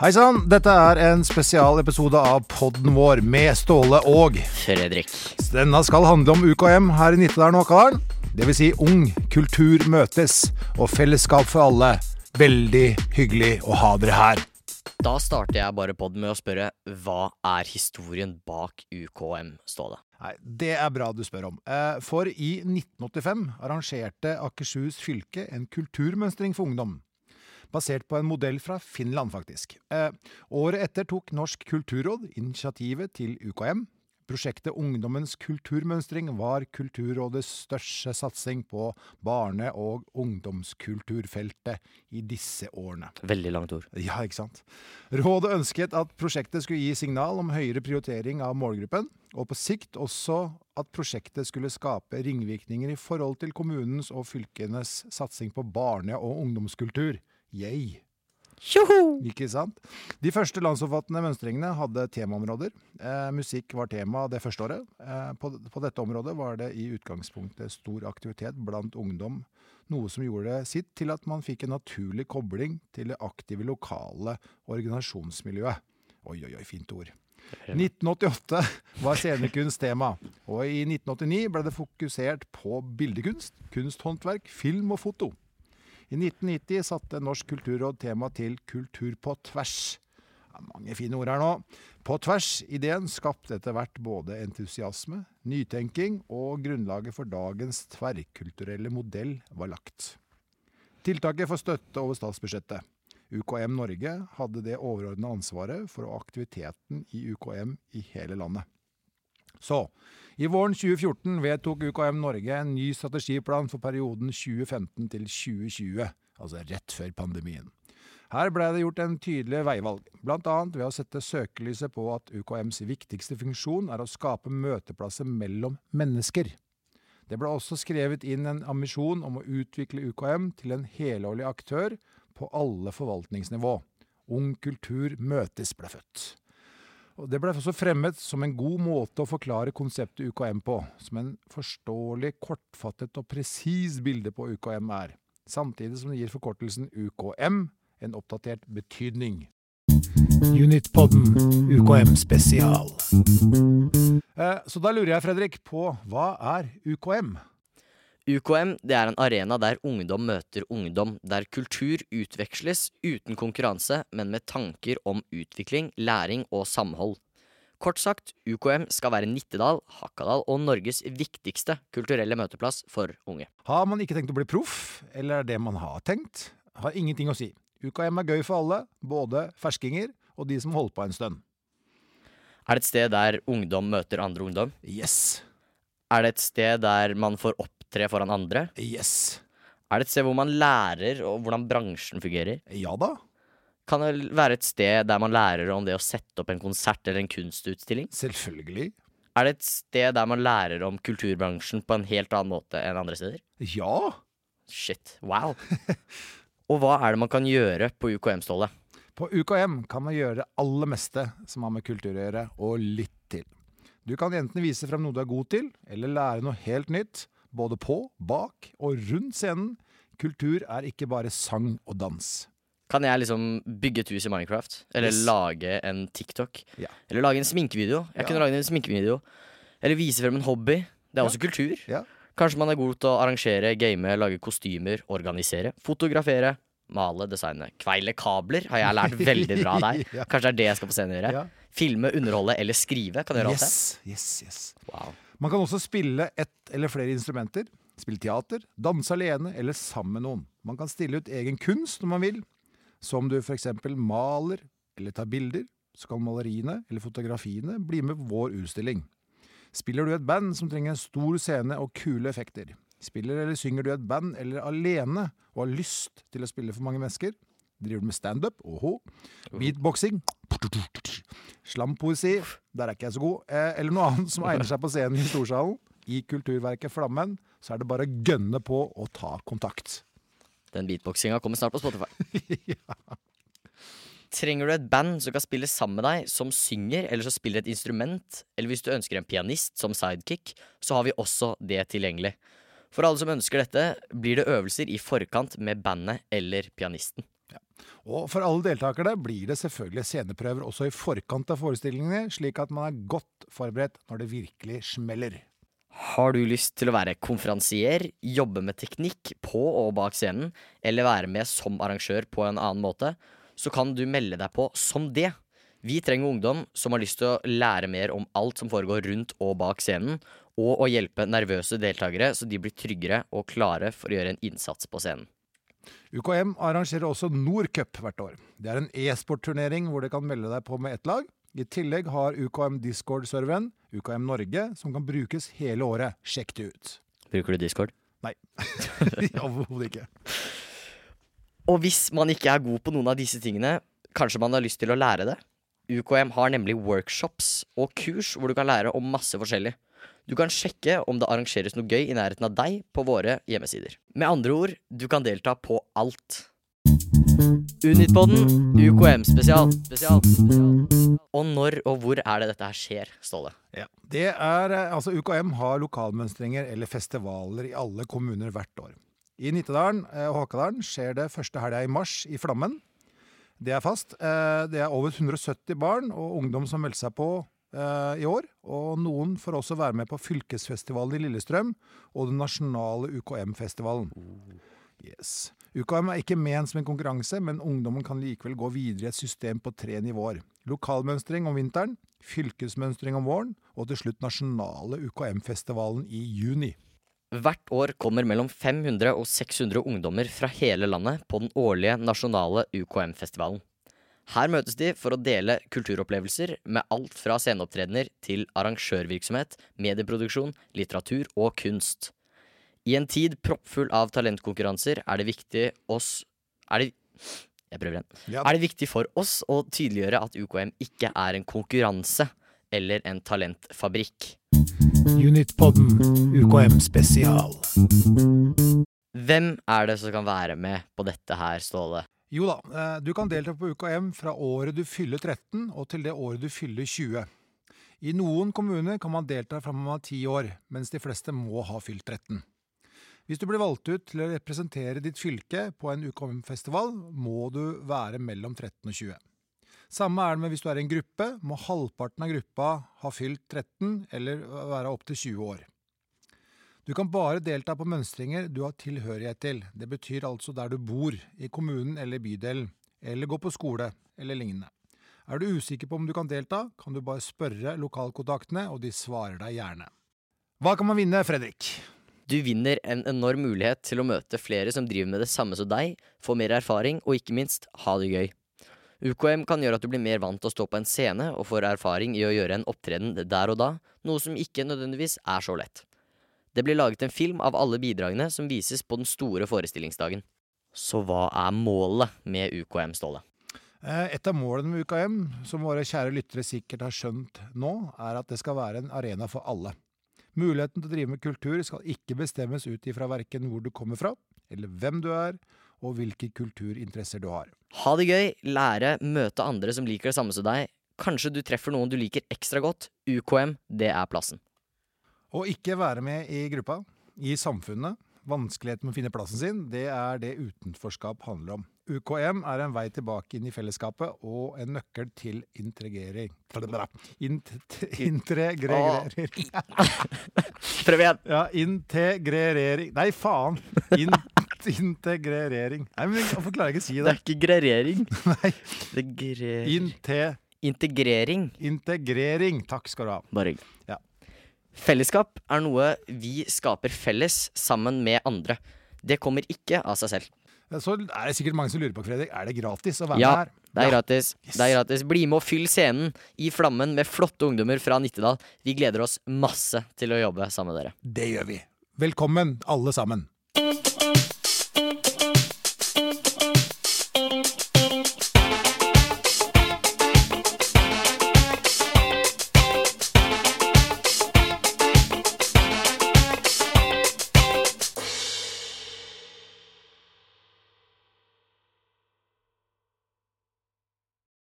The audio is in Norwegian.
Hei sann, dette er en spesialepisode av podden vår med Ståle og Fredrik. Denne skal handle om UKM her i Nittedalen og Åkadalen. Det vil si ung kultur møtes og fellesskap for alle. Veldig hyggelig å ha dere her. Da starter jeg bare podden med å spørre hva er historien bak UKM, Ståle? Nei, Det er bra du spør om. Eh, For i 1985 arrangerte Akershus fylke en kulturmønstring for ungdom. Basert på en modell fra Finland, faktisk. Eh, Året etter tok Norsk kulturråd initiativet til UKM. Prosjektet Ungdommens kulturmønstring var Kulturrådets største satsing på barne- og ungdomskulturfeltet i disse årene. Veldig langt ord. Ja, ikke sant? Rådet ønsket at prosjektet skulle gi signal om høyere prioritering av målgruppen, og på sikt også at prosjektet skulle skape ringvirkninger i forhold til kommunens og fylkenes satsing på barne- og ungdomskultur. Yay! Tjoho! Ikke sant? De første landsomfattende mønstringene hadde temaområder. Eh, musikk var tema det første året. Eh, på, på dette området var det i utgangspunktet stor aktivitet blant ungdom, noe som gjorde sitt til at man fikk en naturlig kobling til det aktive lokale organisasjonsmiljøet. Oi, oi, oi, fint ord. 1988 var scenekunst tema, og i 1989 ble det fokusert på bildekunst, kunsthåndverk, film og foto. I 1990 satte Norsk kulturråd tema til Kultur på tvers. Ja, mange fine ord her nå. På tvers-ideen skapte etter hvert både entusiasme, nytenking og grunnlaget for dagens tverrkulturelle modell var lagt. Tiltaket får støtte over statsbudsjettet. UKM Norge hadde det overordna ansvaret for aktiviteten i UKM i hele landet. Så, i våren 2014 vedtok UKM Norge en ny strategiplan for perioden 2015 til 2020, altså rett før pandemien. Her ble det gjort en tydelig veivalg, bl.a. ved å sette søkelyset på at UKMs viktigste funksjon er å skape møteplasser mellom mennesker. Det ble også skrevet inn en ambisjon om å utvikle UKM til en helårlig aktør på alle forvaltningsnivå. Ung kultur møtes ble født. Og Det ble også fremmet som en god måte å forklare konseptet UKM på, som en forståelig, kortfattet og presis bilde på UKM er, samtidig som det gir forkortelsen UKM en oppdatert betydning. Unitpodden UKM spesial. Eh, Så da lurer jeg, Fredrik, på hva er UKM? UKM det er en arena der ungdom møter ungdom, der kultur utveksles uten konkurranse, men med tanker om utvikling, læring og samhold. Kort sagt, UKM skal være Nittedal, Hakadal og Norges viktigste kulturelle møteplass for unge. Har man ikke tenkt å bli proff, eller er det man har tenkt, har ingenting å si. UKM er gøy for alle, både ferskinger og de som holder på en stund. Er det et sted der ungdom møter andre ungdom? Yes. Er det et sted der man får opptre foran andre? Yes. Er det et sted hvor man lærer og hvordan bransjen fungerer? Ja da. Kan det være et sted der man lærer om det å sette opp en konsert eller en kunstutstilling? Selvfølgelig. Er det et sted der man lærer om kulturbransjen på en helt annen måte enn andre steder? Ja. Shit, wow. Og hva er det man kan gjøre på UKM-stålet? På UKM kan man gjøre det aller meste som har med kultur å gjøre, og litt til. Du kan enten vise frem noe du er god til, eller lære noe helt nytt. Både på, bak og rundt scenen. Kultur er ikke bare sang og dans. Kan jeg liksom bygge et hus i Minecraft? Eller Yes. lage en TikTok? Ja. Eller lage en sminkevideo? Jeg Ja. kunne lage en sminkevideo. Eller vise frem en hobby. Det er også kultur. Ja. Kanskje man er god til å arrangere, game, lage kostymer, organisere, fotografere, male, designe. Kveile kabler har jeg lært veldig bra av deg. Kanskje det er det jeg skal på scenen gjøre. Ja. Filme, underholde eller skrive. Kan du gjøre alt det? Yes, yes, yes. Wow. Man kan også spille ett eller flere instrumenter. Spille teater, danse alene eller sammen med noen. Man kan stille ut egen kunst når man vil. Så om du f.eks. maler eller tar bilder, så kan maleriene eller fotografiene bli med på vår utstilling. Spiller du et band som trenger en stor scene og kule effekter? Spiller eller synger du et band eller alene og har lyst til å spille for mange mennesker? Driver du med standup? Beatboxing? Slampoesi? Der er ikke jeg så god. Eh, eller noe annet som egner seg på scenen i Storsalen? I kulturverket Flammen så er det bare å gønne på og ta kontakt. Den beatboxinga kommer snart på Spotify. Trenger du et band som kan spille sammen med deg, som synger, eller som spiller et instrument, eller hvis du ønsker en pianist som sidekick, så har vi også det tilgjengelig. For alle som ønsker dette, blir det øvelser i forkant med bandet eller pianisten. Og for alle deltakerne blir det selvfølgelig sceneprøver også i forkant av forestillingene, slik at man er godt forberedt når det virkelig smeller. Har du lyst til å være konferansier, jobbe med teknikk på og bak scenen, eller være med som arrangør på en annen måte, så kan du melde deg på som det. Vi trenger ungdom som har lyst til å lære mer om alt som foregår rundt og bak scenen, og å hjelpe nervøse deltakere så de blir tryggere og klare for å gjøre en innsats på scenen. UKM arrangerer også Nordcup hvert år. Det er en e-sportturnering hvor du kan melde deg på med ett lag. I tillegg har UKM Discord-serveren, UKM Norge, som kan brukes hele året. Sjekk det ut. Bruker du Discord? Nei, overhodet ikke. Og hvis man ikke er god på noen av disse tingene, kanskje man har lyst til å lære det? UKM har nemlig workshops og kurs hvor du kan lære om masse forskjellig. Du kan sjekke om det arrangeres noe gøy i nærheten av deg på våre hjemmesider. Med andre ord, du kan delta på alt. Unitpodden, UKM-spesial. Spesial. Og når og hvor er det dette her skjer, Ståle? Ja. Det er, eh, altså UKM har lokalmønstringer eller festivaler i alle kommuner hvert år. I Nittedalen eh, og Håkadalen skjer det første helga i mars i Flammen. Det er fast. Eh, det er over 170 barn og ungdom som melder seg på i år. Og noen får også være med på fylkesfestivalen i Lillestrøm og den nasjonale UKM-festivalen. Yes. UKM er ikke ment som en konkurranse, men ungdommen kan likevel gå videre i et system på tre nivåer. Lokalmønstring om vinteren, fylkesmønstring om våren, og til slutt nasjonale UKM-festivalen i juni. Hvert år kommer mellom 500 og 600 ungdommer fra hele landet på den årlige nasjonale UKM-festivalen. Her møtes de for å dele kulturopplevelser med alt fra sceneopptredener til arrangørvirksomhet, medieproduksjon, litteratur og kunst. I en tid proppfull av talentkonkurranser er det viktig oss Er det Jeg prøver igjen. Ja. Er det viktig for oss å tydeliggjøre at UKM ikke er en konkurranse eller en talentfabrikk? Unitpodden UKM spesial. Hvem er det som kan være med på dette her, Ståle? Jo da, eh, du kan delta på UKM fra året du fyller 13 og til det året du fyller 20. I noen kommuner kan man delta fra man er 10 år, mens de fleste må ha fylt 13. Hvis du blir valgt ut til å representere ditt fylke på en UKM-festival, må du være mellom 13 og 20. Samme er det med hvis du er i en gruppe, må halvparten av gruppa ha fylt 13 eller være opptil 20 år. Du kan bare delta på mønstringer du har tilhørighet til. Det betyr altså der du bor, i kommunen eller bydelen, eller gå på skole, eller lignende. Er du usikker på om du kan delta, kan du bare spørre lokalkontaktene, og de svarer deg gjerne. Hva kan man vinne, Fredrik? Du vinner en enorm mulighet til å møte flere som driver med det samme som deg, få mer erfaring og ikke minst ha det gøy. UKM kan gjøre at du blir mer vant til å stå på en scene og får erfaring i å gjøre en opptreden der og da, noe som ikke nødvendigvis er så lett. Det blir laget en film av alle bidragene som vises på den store forestillingsdagen. Så hva er målet med UKM, Ståle? Eh, et av målene med UKM, som våre kjære lyttere sikkert har skjønt nå, er at det skal være en arena for alle. Muligheten til å drive med kultur skal ikke bestemmes ut ifra verken hvor du kommer fra, eller hvem du er, og hvilke kulturinteresser du har. Ha det gøy, lære, møte andre som liker det samme som deg. Kanskje du treffer noen du liker ekstra godt. UKM, det er plassen. Å ikke være med i gruppa, i samfunnet, vanskeligheten med å finne plassen sin, det er det utenforskap handler om. UKM er en vei tilbake inn i fellesskapet og en nøkkel til integrering. Int integrering Prøv igjen. Ja, integrering Nei, faen! In integrering. Nei, men Hvorfor klarer jeg ikke å si det? Det er ikke grerering. Nei. Det gre... Inte Integrering. Integrering. Takk skal du ha. Bare hyggelig. Ja. Fellesskap er noe vi skaper felles sammen med andre. Det kommer ikke av seg selv. Så er det sikkert mange som lurer på, Fredrik, er det gratis å være ja, med her? Det er ja. gratis. Yes. Det er gratis. Bli med og fyll scenen i Flammen med flotte ungdommer fra Nittedal. Vi gleder oss masse til å jobbe sammen med dere. Det gjør vi. Velkommen, alle sammen.